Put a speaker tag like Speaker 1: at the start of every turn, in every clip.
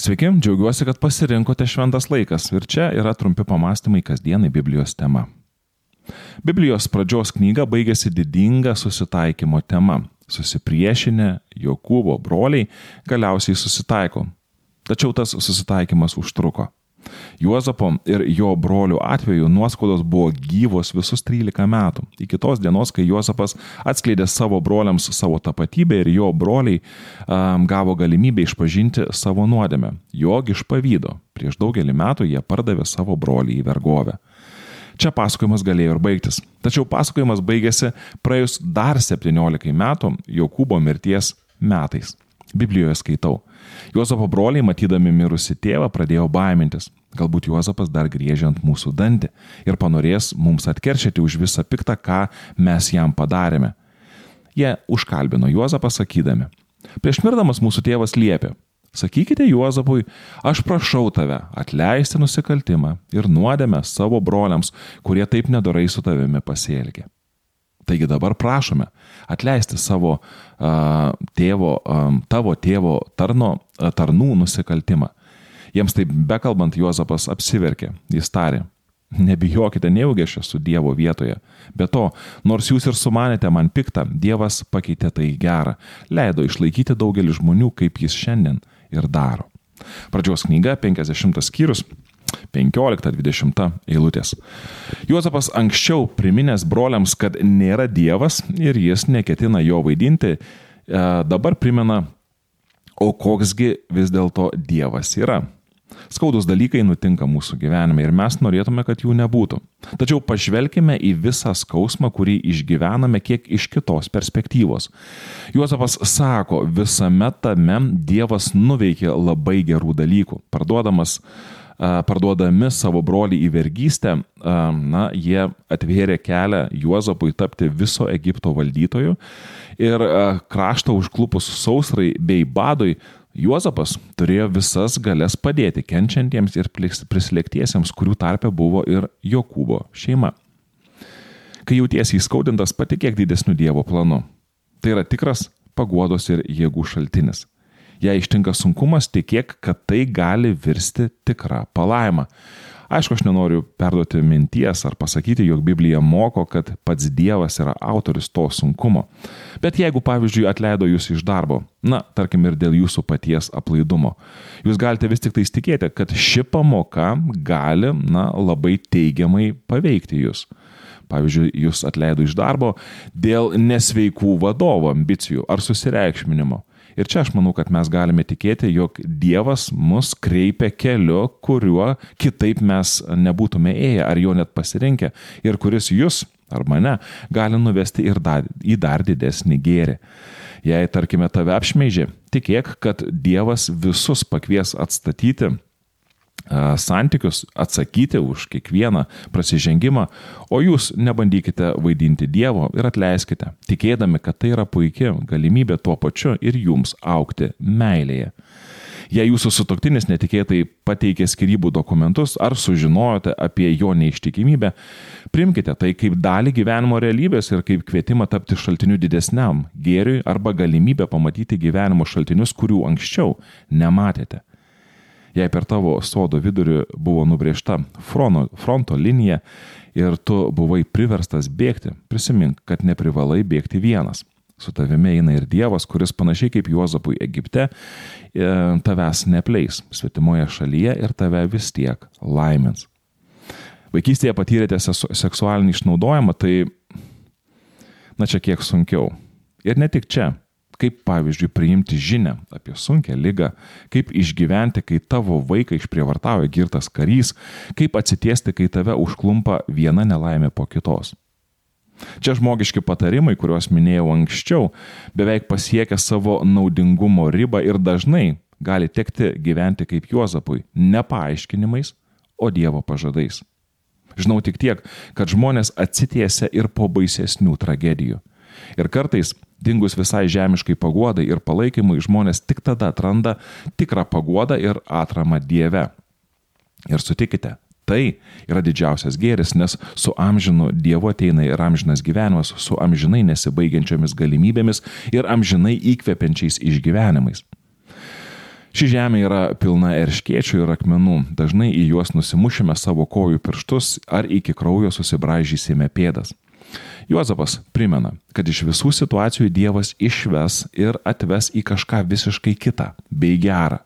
Speaker 1: Sveiki, džiaugiuosi, kad pasirinkote šventas laikas ir čia yra trumpi pamastymai kasdienai Biblijos tema. Biblijos pradžios knyga baigėsi didinga susitaikymo tema. Susipriešinę Jokūbo broliai galiausiai susitaiko. Tačiau tas susitaikymas užtruko. Juozapo ir jo brolių atveju nuoskaudos buvo gyvos visus 13 metų. Iki tos dienos, kai Juozapas atskleidė savo broliams savo tapatybę ir jo broliai um, gavo galimybę išpažinti savo nuodėmę. Jog iš pavydo. Prieš daugelį metų jie pardavė savo brolį į vergovę. Čia pasakojimas galėjo ir baigtis. Tačiau pasakojimas baigėsi praėjus dar 17 metų Jokūbo mirties metais. Biblijoje skaitau. Juozapo broliai, matydami mirusi tėvą, pradėjo baimintis. Galbūt Juozapas dar griežia ant mūsų dantį ir panorės mums atkeršyti už visą piktą, ką mes jam padarėme. Jie užkalbino Juozapą sakydami, prieš mirdamas mūsų tėvas liepė, sakykite Juozapui, aš prašau tave atleisti nusikaltimą ir nuodėmę savo broliams, kurie taip nedorai su tavimi pasielgė. Taigi dabar prašome atleisti savo uh, tėvo, um, tavo tėvo tarno, uh, tarnų nusikaltimą. Jiems taip bekalbant Juozapas apsiverkė, jis tarė, nebijokite, nejaugi aš esu Dievo vietoje. Be to, nors jūs ir sumanėte man piktą, Dievas pakeitė tai gerą, leido išlaikyti daugelį žmonių, kaip jis šiandien ir daro. Pradžios knyga 50 skyrius 15-20 eilutės. Juozapas anksčiau priminęs broliams, kad nėra Dievas ir jis neketina jo vaidinti, e, dabar primena, o koksgi vis dėlto Dievas yra. Skaudus dalykai nutinka mūsų gyvenime ir mes norėtume, kad jų nebūtų. Tačiau pažvelkime į visą skausmą, kurį išgyvename kiek iš kitos perspektyvos. Juozapas sako, visame tame Dievas nuveikė labai gerų dalykų, parduodamas parduodami savo brolį į vergystę, na, jie atvėrė kelią Juozapui tapti viso Egipto valdytoju ir kraštą užklupus sausrai bei badui, Juozapas turėjo visas galės padėti kenčiantiems ir prislėgtiesiems, kurių tarpe buvo ir Jokūbo šeima. Kai jautiesi įskaudintas, patikėk didesnių Dievo planu. Tai yra tikras paguodos ir jėgų šaltinis jei ištinka sunkumas, tikėk, kad tai gali virsti tikrą palaimą. Aišku, aš nenoriu perduoti minties ar pasakyti, jog Biblija moko, kad pats Dievas yra autoris to sunkumo. Bet jeigu, pavyzdžiui, atleido jūs iš darbo, na, tarkim ir dėl jūsų paties aplaidumo, jūs galite vis tik tai tikėti, kad ši pamoka gali, na, labai teigiamai paveikti jūs. Pavyzdžiui, jūs atleido iš darbo dėl nesveikų vadovo ambicijų ar susireikšminimo. Ir čia aš manau, kad mes galime tikėti, jog Dievas mus kreipia keliu, kuriuo kitaip mes nebūtume ėję ar jo net pasirinkę ir kuris jūs ar mane gali nuvesti ir dar, į dar didesnį gėrį. Jei, tarkime, tave apšmeižė, tikėk, kad Dievas visus pakvies atstatyti santykius, atsakyti už kiekvieną prasižengimą, o jūs nebandykite vaidinti Dievo ir atleiskite, tikėdami, kad tai yra puikia galimybė tuo pačiu ir jums aukti meilėje. Jei jūsų sutoktinis netikėtai pateikė skirybų dokumentus ar sužinojote apie jo neištikimybę, primkite tai kaip dalį gyvenimo realybės ir kaip kvietimą tapti šaltiniu didesniam gėriui arba galimybę pamatyti gyvenimo šaltinius, kurių anksčiau nematėte. Jei per tavo sodo vidurį buvo nubriežta fronto, fronto linija ir tu buvai priverstas bėgti, prisimink, kad neprivalai bėgti vienas. Su tavimi eina ir Dievas, kuris panašiai kaip Juozapui Egipte e, tavęs nepleis svetimoje šalyje ir tave vis tiek laimins. Vaikystėje patyrėte seksualinį išnaudojimą, tai na čia kiek sunkiau. Ir ne tik čia kaip pavyzdžiui priimti žinę apie sunkę lygą, kaip išgyventi, kai tavo vaiką išprievartauja girtas karys, kaip atsitiesti, kai tave užklumpa viena nelaimė po kitos. Čia žmogiški patarimai, kuriuos minėjau anksčiau, beveik pasiekia savo naudingumo ribą ir dažnai gali tekti gyventi kaip Juozapui, ne paaiškinimais, o Dievo pažadais. Žinau tik tiek, kad žmonės atsitiesia ir po baisesnių tragedijų. Ir kartais dingus visai žemiškai paguodai ir palaikymui, žmonės tik tada atranda tikrą paguodą ir atramą Dieve. Ir sutikite, tai yra didžiausias gėris, nes su amžinu Dievu ateina ir amžinas gyvenimas, su amžinai nesibaigiančiomis galimybėmis ir amžinai įkvepiančiais išgyvenimais. Ši žemė yra pilna erškėčių ir akmenų, dažnai į juos nusimušime savo kojų pirštus ar iki kraujo susibražysime pėdas. Juozapas primena, kad iš visų situacijų Dievas išves ir atves į kažką visiškai kitą bei gerą.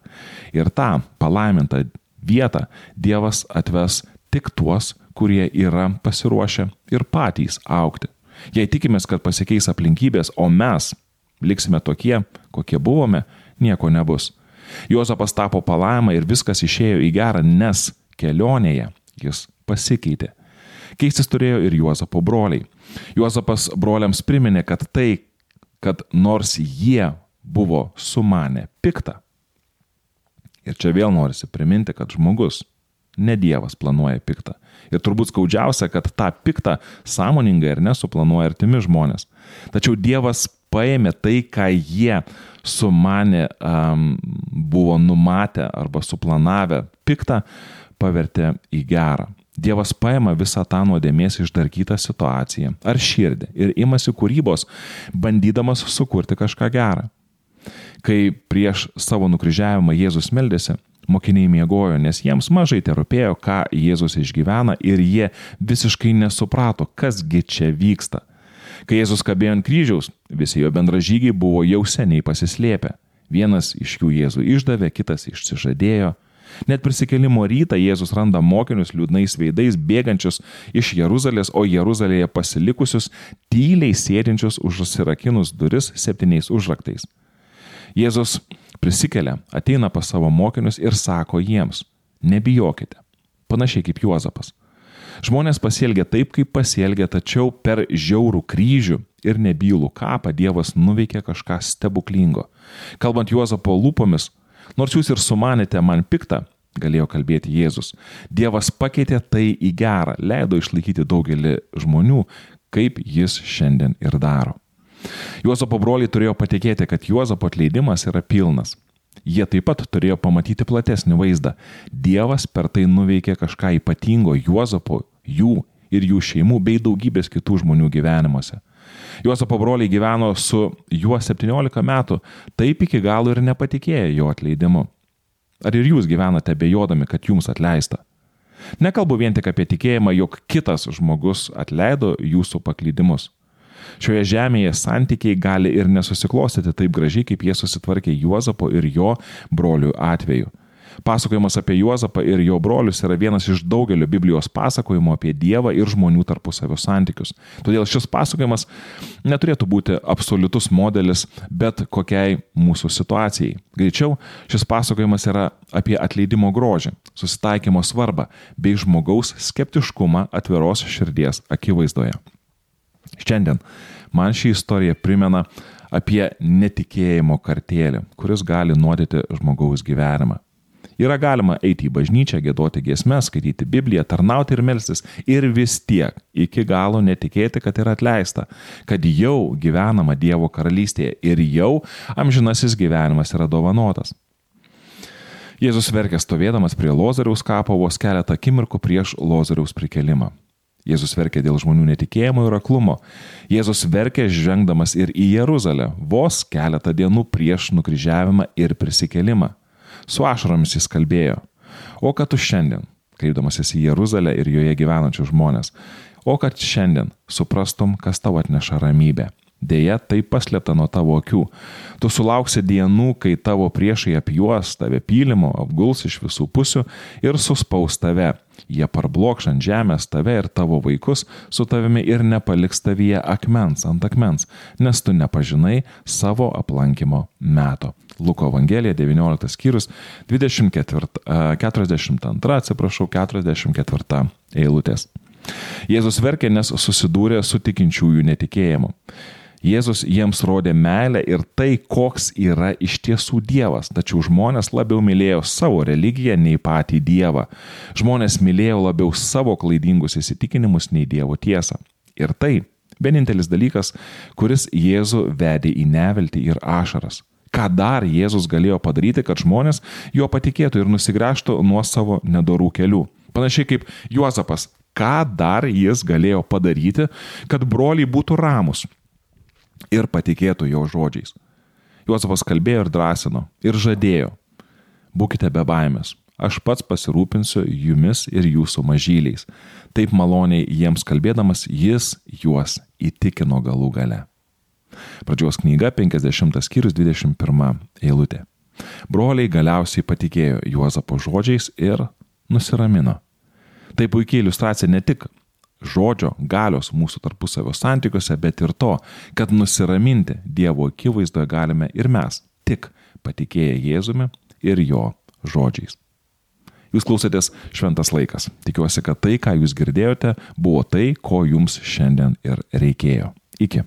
Speaker 1: Ir tą palaimintą vietą Dievas atves tik tuos, kurie yra pasiruošę ir patys aukti. Jei tikimės, kad pasikeis aplinkybės, o mes liksime tokie, kokie buvome, nieko nebus. Juozapas tapo palaimą ir viskas išėjo į gerą, nes kelionėje jis pasikeitė. Keistis turėjo ir Juozapo broliai. Juozapas broliams priminė, kad tai, kad nors jie buvo sumanę piktą. Ir čia vėl norisi priminti, kad žmogus, ne Dievas planuoja piktą. Ir turbūt skaudžiausia, kad tą piktą sąmoningai ir nesuplanuoja artimi žmonės. Tačiau Dievas paėmė tai, ką jie sumanė, um, buvo numatę arba suplanavę piktą, pavertė į gerą. Dievas paima visą tą nuodėmės išdarkytą situaciją ar širdį ir imasi kūrybos, bandydamas sukurti kažką gerą. Kai prieš savo nukryžiavimą Jėzus meldėsi, mokiniai miegojo, nes jiems mažai te rūpėjo, ką Jėzus išgyvena ir jie visiškai nesuprato, kasgi čia vyksta. Kai Jėzus kabėjo ant kryžiaus, visi jo bendražygiai buvo jau seniai pasislėpę. Vienas iš jų Jėzų išdavė, kitas išsižadėjo. Net prisikelimo rytą Jėzus randa mokinius liūdnais veidais bėgančius iš Jeruzalės, o Jeruzalėje pasilikusius tyliai sėdinčius už užsirakinus duris septyniais užraktais. Jėzus prisikelia, ateina pas savo mokinius ir sako jiems, nebijokite. Panašiai kaip Juozapas. Žmonės pasielgia taip, kaip pasielgia, tačiau per žiaurų kryžių ir nebylų kapą Dievas nuveikė kažką stebuklingo. Kalbant Juozapo lūpomis, nors jūs ir sumanėte man piktą, galėjo kalbėti Jėzus, Dievas pakeitė tai į gerą, leido išlaikyti daugelį žmonių, kaip jis šiandien ir daro. Juozapo broliai turėjo patikėti, kad Juozapo atleidimas yra pilnas. Jie taip pat turėjo pamatyti platesnį vaizdą. Dievas per tai nuveikė kažką ypatingo Juozapo, jų ir jų šeimų bei daugybės kitų žmonių gyvenimuose. Juozapo broliai gyveno su juo 17 metų, taip iki galo ir nepatikėjo jo atleidimu. Ar ir jūs gyvenate bejodami, kad jums atleista? Nekalbu vien tik apie tikėjimą, jog kitas žmogus atleido jūsų paklydimus. Šioje žemėje santykiai gali ir nesusiklostyti taip gražiai, kaip jie susitvarkė Juozapo ir jo brolių atveju. Pasakojimas apie Juozapą ir jo brolius yra vienas iš daugelio Biblijos pasakojimų apie Dievą ir žmonių tarpusavio santykius. Todėl šis pasakojimas neturėtų būti absoliutus modelis bet kokiai mūsų situacijai. Greičiau, šis pasakojimas yra apie atleidimo grožį, susitaikymo svarbą bei žmogaus skeptiškumą atviros širdies akivaizdoje. Šiandien man ši istorija primena apie netikėjimo kartėlį, kuris gali nuodyti žmogaus gyvenimą. Yra galima eiti į bažnyčią, gėdoti giesmes, skaityti Bibliją, tarnauti ir melstis ir vis tiek iki galo netikėti, kad yra atleista, kad jau gyvenama Dievo karalystėje ir jau amžinasis gyvenimas yra dovanotas. Jėzus verkė stovėdamas prie Lozoriaus kapo vos keletą akimirkų prieš Lozoriaus prikelimą. Jėzus verkė dėl žmonių netikėjimo ir aklumo. Jėzus verkė žengdamas ir į Jeruzalę vos keletą dienų prieš nukryžiavimą ir prisikelimą. Su ašaromis jis kalbėjo. O kad tu šiandien, kreipdamasis į Jeruzalę ir joje gyvenančius žmonės, o kad šiandien suprastum, kas tau atneša ramybę. Deja, tai paslėpta nuo tavo akių. Tu sulauksi dienų, kai tavo priešai apjuos tave pylimo, apguls iš visų pusių ir suspaus tave. Jie parblokš ant žemės tave ir tavo vaikus su tavimi ir nepaliks tavyje akmens ant akmens, nes tu nepažinai savo aplankimo meto. Luko Evangelija 19 skyrius 24, 42, atsiprašau, 44 eilutės. Jėzus verkė, nes susidūrė su tikinčiųjų netikėjimu. Jėzus jiems rodė meilę ir tai, koks yra iš tiesų Dievas, tačiau žmonės labiau mylėjo savo religiją nei patį Dievą. Žmonės mylėjo labiau savo klaidingus įsitikinimus nei Dievo tiesą. Ir tai vienintelis dalykas, kuris Jėzų vedė į neviltį ir ašaras. Ką dar Jėzus galėjo padaryti, kad žmonės jo patikėtų ir nusigręžtų nuo savo nedorų kelių. Panašiai kaip Juozapas, ką dar jis galėjo padaryti, kad broliai būtų ramus ir patikėtų jo žodžiais. Juozapas kalbėjo ir drąsino, ir žadėjo. būkite be baimės. Aš pats pasirūpinsiu jumis ir jūsų mažyliais. Taip maloniai jiems kalbėdamas jis juos įtikino galų gale. Pradžios knyga 50 skyrius 21 eilutė. Broliai galiausiai patikėjo Juozapo žodžiais ir nusiramino. Tai puikiai iliustracija ne tik žodžio galios mūsų tarpusavio santykiuose, bet ir to, kad nusiraminti Dievo akivaizdoje galime ir mes, tik patikėję Jėzumi ir jo žodžiais. Jūs klausėtės šventas laikas. Tikiuosi, kad tai, ką jūs girdėjote, buvo tai, ko jums šiandien ir reikėjo. Iki.